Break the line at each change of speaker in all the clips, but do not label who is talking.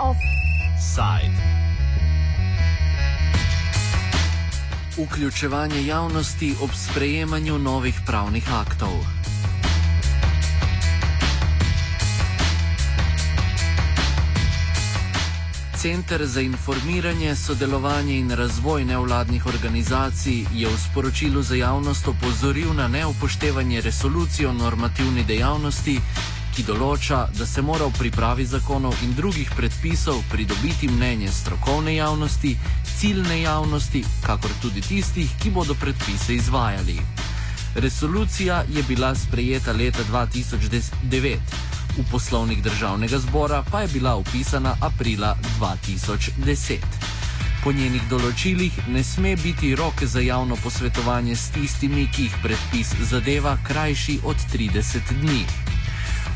Offside. Vključevanje javnosti ob sprejemanju novih pravnih aktov. Center za informiranje, sodelovanje in razvoj nevladnih organizacij je v sporočilu za javnost opozoril na neupoštevanje resolucije o normativni dejavnosti, ki določa, da se mora v pripravi zakonov in drugih predpisov pridobiti mnenje strokovne javnosti, ciljne javnosti, kakor tudi tistih, ki bodo predpise izvajali. Resolucija je bila sprejeta leta 2009. V poslovnik državnega zbora pa je bila upisana aprila 2010. Po njenih določilih ne sme biti rok za javno posvetovanje s tistimi, ki jih predpis zadeva, krajši od 30 dni.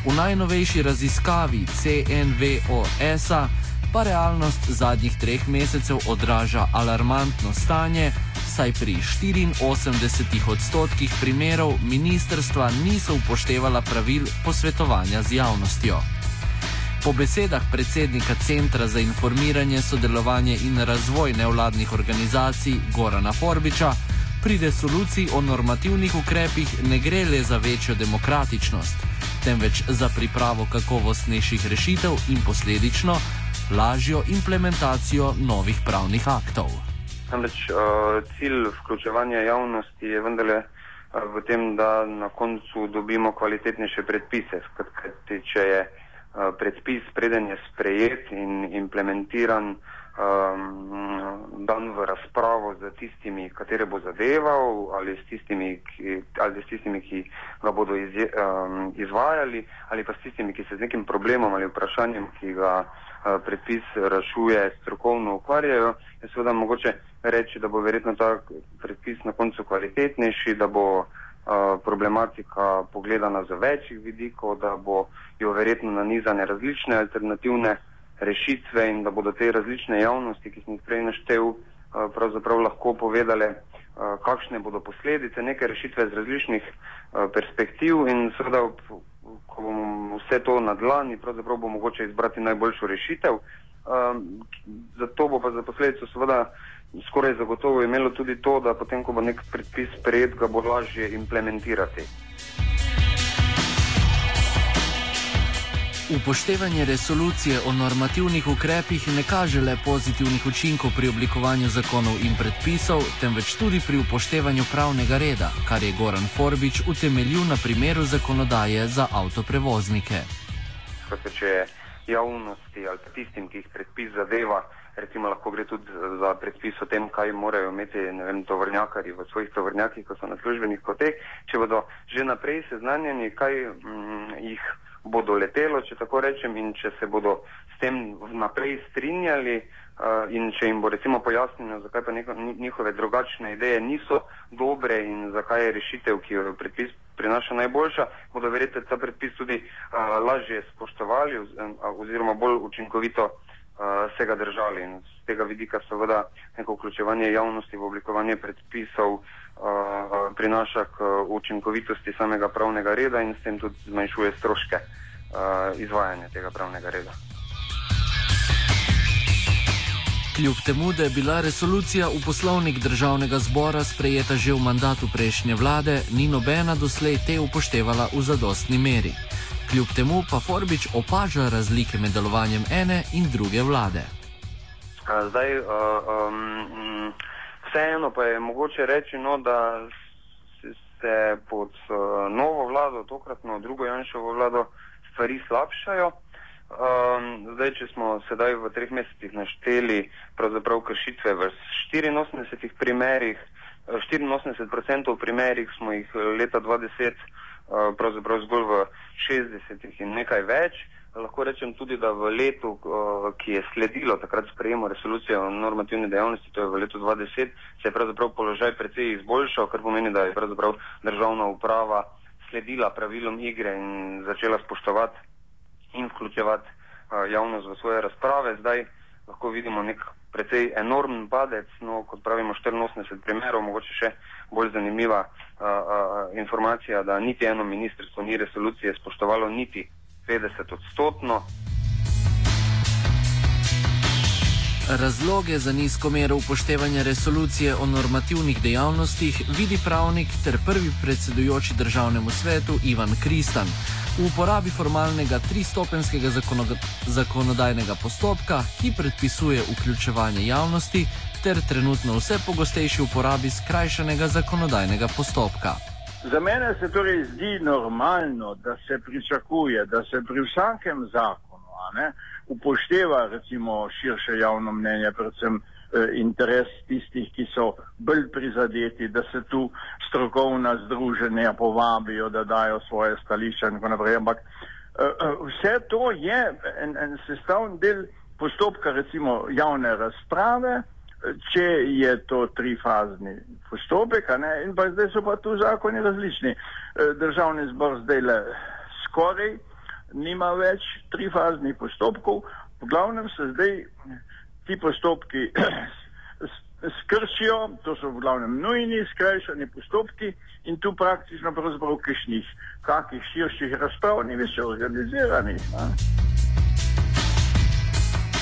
V najnovejši raziskavi CNVOS-a pa realnost zadnjih treh mesecev odraža alarmantno stanje, saj pri 84 odstotkih primerov ministrstva niso upoštevala pravil posvetovanja z javnostjo. Po besedah predsednika Centra za informiranje, sodelovanje in razvoj nevladnih organizacij Gorana Forbiča, pri resoluciji o normativnih ukrepih ne gre le za večjo demokratičnost, temveč za pripravo kakovostnejših rešitev in posledično lažjo implementacijo novih pravnih aktov.
Namreč uh, cilj vključevanja javnosti je vendarle uh, v tem, da na koncu dobimo kvalitetnejše predpise. Skratka, če je uh, predpis preden je sprejet in implementiran, um, dan v razpravo z tistimi, katere bo zadeval, ali s tistimi, ki, ali s tistimi, ki ga bodo izje, um, izvajali, ali pa s tistimi, ki se z nekim problemom ali vprašanjem, ki ga uh, predpis rešuje, strokovno ukvarjajo, je seveda mogoče reči, da bo verjetno ta predpis na koncu kvalitetnejši, da bo uh, problematika pogledana z večjih vidikov, da bo jo verjetno nanizane različne alternativne rešitve in da bodo te različne javnosti, ki sem jih prej naštel, uh, pravzaprav lahko povedale, uh, kakšne bodo posledice neke rešitve z različnih uh, perspektiv in seveda, ko bomo vse to nadlani, pravzaprav bo mogoče izbrati najboljšo rešitev. Zato bo pa za posledico seveda skoraj zagotovo imelo tudi to, da potem, ko bo nek predpis sprejet, ga bo lažje implementirati.
Upoštevanje resolucije o normativnih ukrepih ne kaže le pozitivnih učinkov pri oblikovanju zakonov in predpisov, temveč tudi pri upoštevanju pravnega reda, kar je Goran Forbič utemeljil na primeru zakonodaje za avtoprevoznike.
Če je javnosti ali tistim, ki jih predpis zadeva, recimo lahko gre tudi za predpis o tem, kaj morajo imeti vem, tovrnjakari v svojih tovrnjakih, ko so na službenih poteh, če bodo že naprej seznanjeni, kaj mm, jih bodo letelo, če tako rečem, in če se bodo s tem naprej strinjali uh, in če jim bo recimo pojasnjeno, zakaj pa neko, njihove drugačne ideje niso dobre in zakaj je rešitev, ki jo predpis prinaša najboljša, bodo verjetno ta predpis tudi uh, lažje spoštovali oz, oziroma bolj učinkovito uh, se ga držali. In z tega vidika seveda neko vključevanje javnosti v oblikovanje predpisov uh, prinaša k učinkovitosti samega pravnega reda in s tem tudi zmanjšuje stroške uh, izvajanja tega pravnega reda.
Kljub temu, da je bila resolucija v poslovnik državnega zbora sprejeta že v mandatu prejšnje vlade, ni nobena doslej te upoštevala v zadostni meri. Kljub temu pa Forbič opaža razlike med delovanjem ene in druge vlade.
Zdaj, uh, um, vseeno pa je mogoče reči, no, da se pod uh, novo vlado, tokratno drugo Janšovo vlado, stvari slabšajo. Um, zdaj, če smo sedaj v treh mesecih našteli kršitve v 84 primerih, 84% primerih smo jih leta 2010 Eh, pravzaprav zgolj v 60 in nekaj več. Lahko rečem tudi, da v letu, eh, ki je sledilo takrat sprejemu resolucije o normativni dejavnosti, to je v letu 2010, se je pravzaprav položaj precej izboljšal, kar pomeni, da je pravzaprav državna uprava sledila pravilom igre in začela spoštovati in vključevati eh, javnost v svoje razprave. Zdaj lahko vidimo nek precej enormen padec, no, kot pravimo 84 primerov, mogoče še bolj zanimiva a, a, informacija, da niti eno ministrstvo ni resolucije spoštovalo niti 50 odstotno.
Razloge za nizko mero upoštevanja resolucije o normativnih dejavnostih vidi pravnik ter prvi predsedujoči državnemu svetu Ivan Kristan. V uporabi formalnega tristopenskega zakonodajnega postopka, ki predpisuje vključevanje javnosti, ter trenutno vse pogostejši uporabi skrajšanega zakonodajnega postopka.
Za mene se torej zdi normalno, da se pričakuje, da se pri vsakem zakonu ne, upošteva recimo širše javno mnenje, predvsem eh, interes tistih, ki so bolj prizadeti, da se tu strokovna združenja povabijo, da dajo svoje stališče in tako naprej. Ampak eh, eh, vse to je en, en sestavni del postopka recimo javne razprave, če je to trifazni postopek, in pa zdaj so pa tu zakoni različni. Državni zbor zdaj le skoraj nima več trifaznih postopkov, v glavnem se zdaj ti postopki skrčijo, to so v glavnem nujni, skrajšani postopki in tu praktično pravzaprav kišnih, kakih širših razprav ni več organiziranih.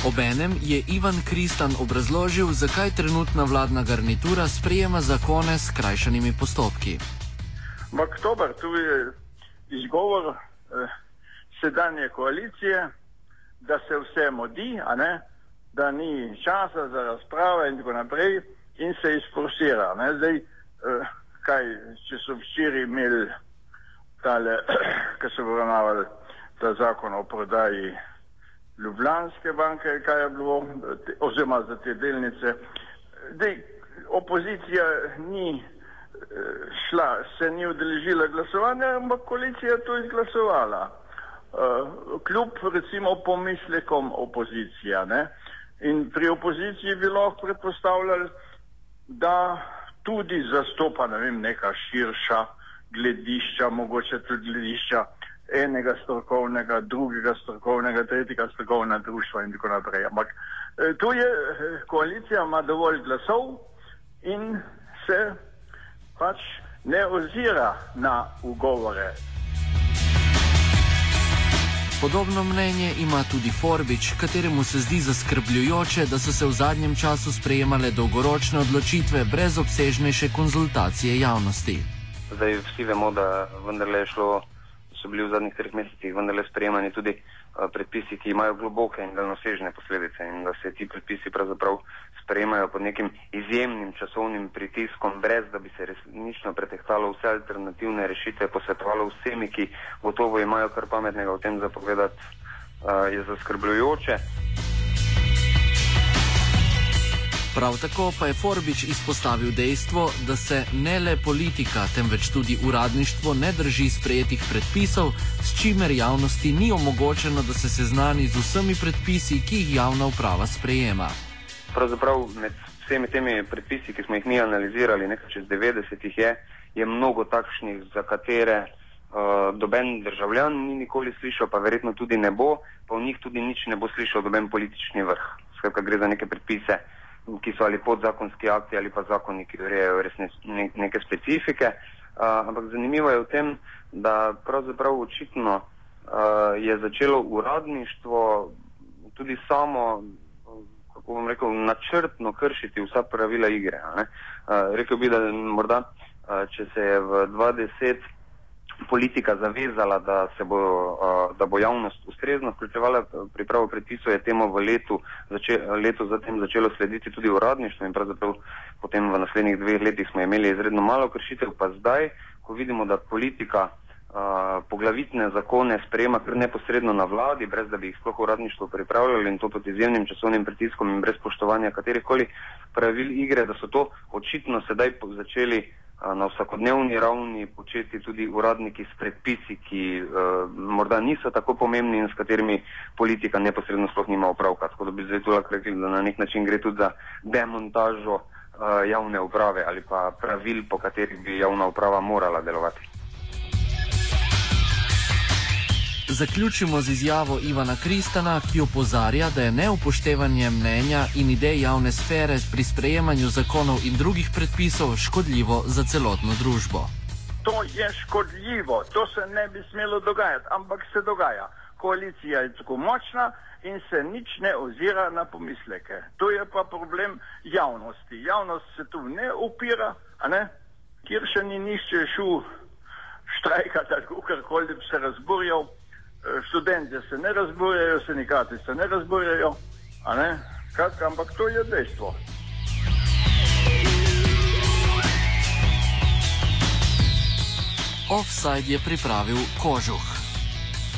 Obenem je Ivan Kristan obrazložil, zakaj trenutna vladna garnitura sprejema zakone s krajšanimi postopki.
Oktober, tu je izgovor eh, sedanje koalicije, da se vse modi, da ni časa za razprave in tako naprej, in se izforsira. Zdaj, eh, kaj, če so včeraj imeli tale, ki so obravnavali ta zakon o prodaji Ljubljanske banke, kaj je bilo, oziroma za te delnice, zdaj, opozicija ni eh, šla, se ni udeležila glasovanja, ampak koalicija je to izglasovala. Eh, kljub recimo pomislekom opozicija. Ne? In pri opoziciji bi lahko predpostavljali, da tudi zastopa ne vem, neka širša gledišča, mogoče tudi gledišča enega strokovnega, drugega strokovnega, tretjega strokovnega društva in tako naprej. Ampak eh, tu je eh, koalicija, ima dovolj glasov in se pač ne ozira na ugovore
Podobno mnenje ima tudi Forbič, kateremu se zdi zaskrbljujoče, da so se v zadnjem času sprejemale dolgoročne odločitve brez obsežnejše konzultacije javnosti.
Zdaj vsi vemo, da vendarle je šlo, so bili v zadnjih treh mesecih vendarle sprejemani tudi predpisi, ki imajo globoke in daljnosežne posledice in da se ti predpisi pravzaprav sprejemajo pod nekim izjemnim časovnim pritiskom, brez da bi se resnično pretehtalo vse alternativne rešitve, posvetovalo vsemi, ki gotovo imajo kar pametnega o tem zapovedati, uh, je zaskrbljujoče.
Prav tako pa je Forbič izpostavil dejstvo, da se ne le politika, temveč tudi uradništvo ne drži sprejetih predpisov, s čimer javnosti ni omogočeno, da se seznani z vsemi predpisi, ki jih javna uprava sprejema
pravzaprav med vsemi temi predpisi, ki smo jih mi analizirali, nekaj čez 90 jih je, je mnogo takšnih, za katere uh, doben državljan ni nikoli slišal, pa verjetno tudi ne bo, pa v njih tudi nič ne bo slišal doben politični vrh. Skratka, gre za neke predpise, ki so ali podzakonski akti ali pa zakoni, ki urejajo res ne, ne, neke specifike. Uh, ampak zanimivo je v tem, da pravzaprav očitno uh, je začelo uradništvo tudi samo kako bom rekel, načrtno kršiti vsa pravila igre. Uh, rekel bi, da morda, uh, če se je v 20 politika zavezala, da, bo, uh, da bo javnost ustrezno vključevala pripravo predpisov, je temu v letu, zače, letu zatem začelo slediti tudi uradništvo in pravzaprav potem v naslednjih dveh letih smo imeli izredno malo kršitev, pa zdaj, ko vidimo, da politika poglavitne zakone sprejema kar neposredno na vladi, brez da bi jih sploh uradništvo pripravljali in to pod izjemnim časovnim pritiskom in brez spoštovanja katerihkoli pravil igre, da so to očitno sedaj začeli na vsakodnevni ravni početi tudi uradniki s predpisi, ki a, morda niso tako pomembni in s katerimi politika neposredno sploh nima opravka. Tako da bi zdaj tu lahko rekli, da na nek način gre tudi za demontažo a, javne uprave ali pa pravil, po katerih bi javna uprava morala delovati.
Zaključimo z izjavo Ivana Kristana, ki opozarja, da je neupoštevanje mnenja in idej javne sfere pri sprejemanju zakonov in drugih predpisov škodljivo za celotno družbo.
To je škodljivo, to se ne bi smelo dogajati, ampak se dogaja. Koalicija je tako močna in se nič ne ozira na pomisleke. To je pa problem javnosti. Javnost se tu ne upira, kjer še ni nišče šel štrajkati ali karkoli, da bi se razburjal. Eh, študenti se ne razburjajo, sindikati se ne razburjajo, ne? Kratka, ampak to je dejstvo.
Offside je pripravil kožuh.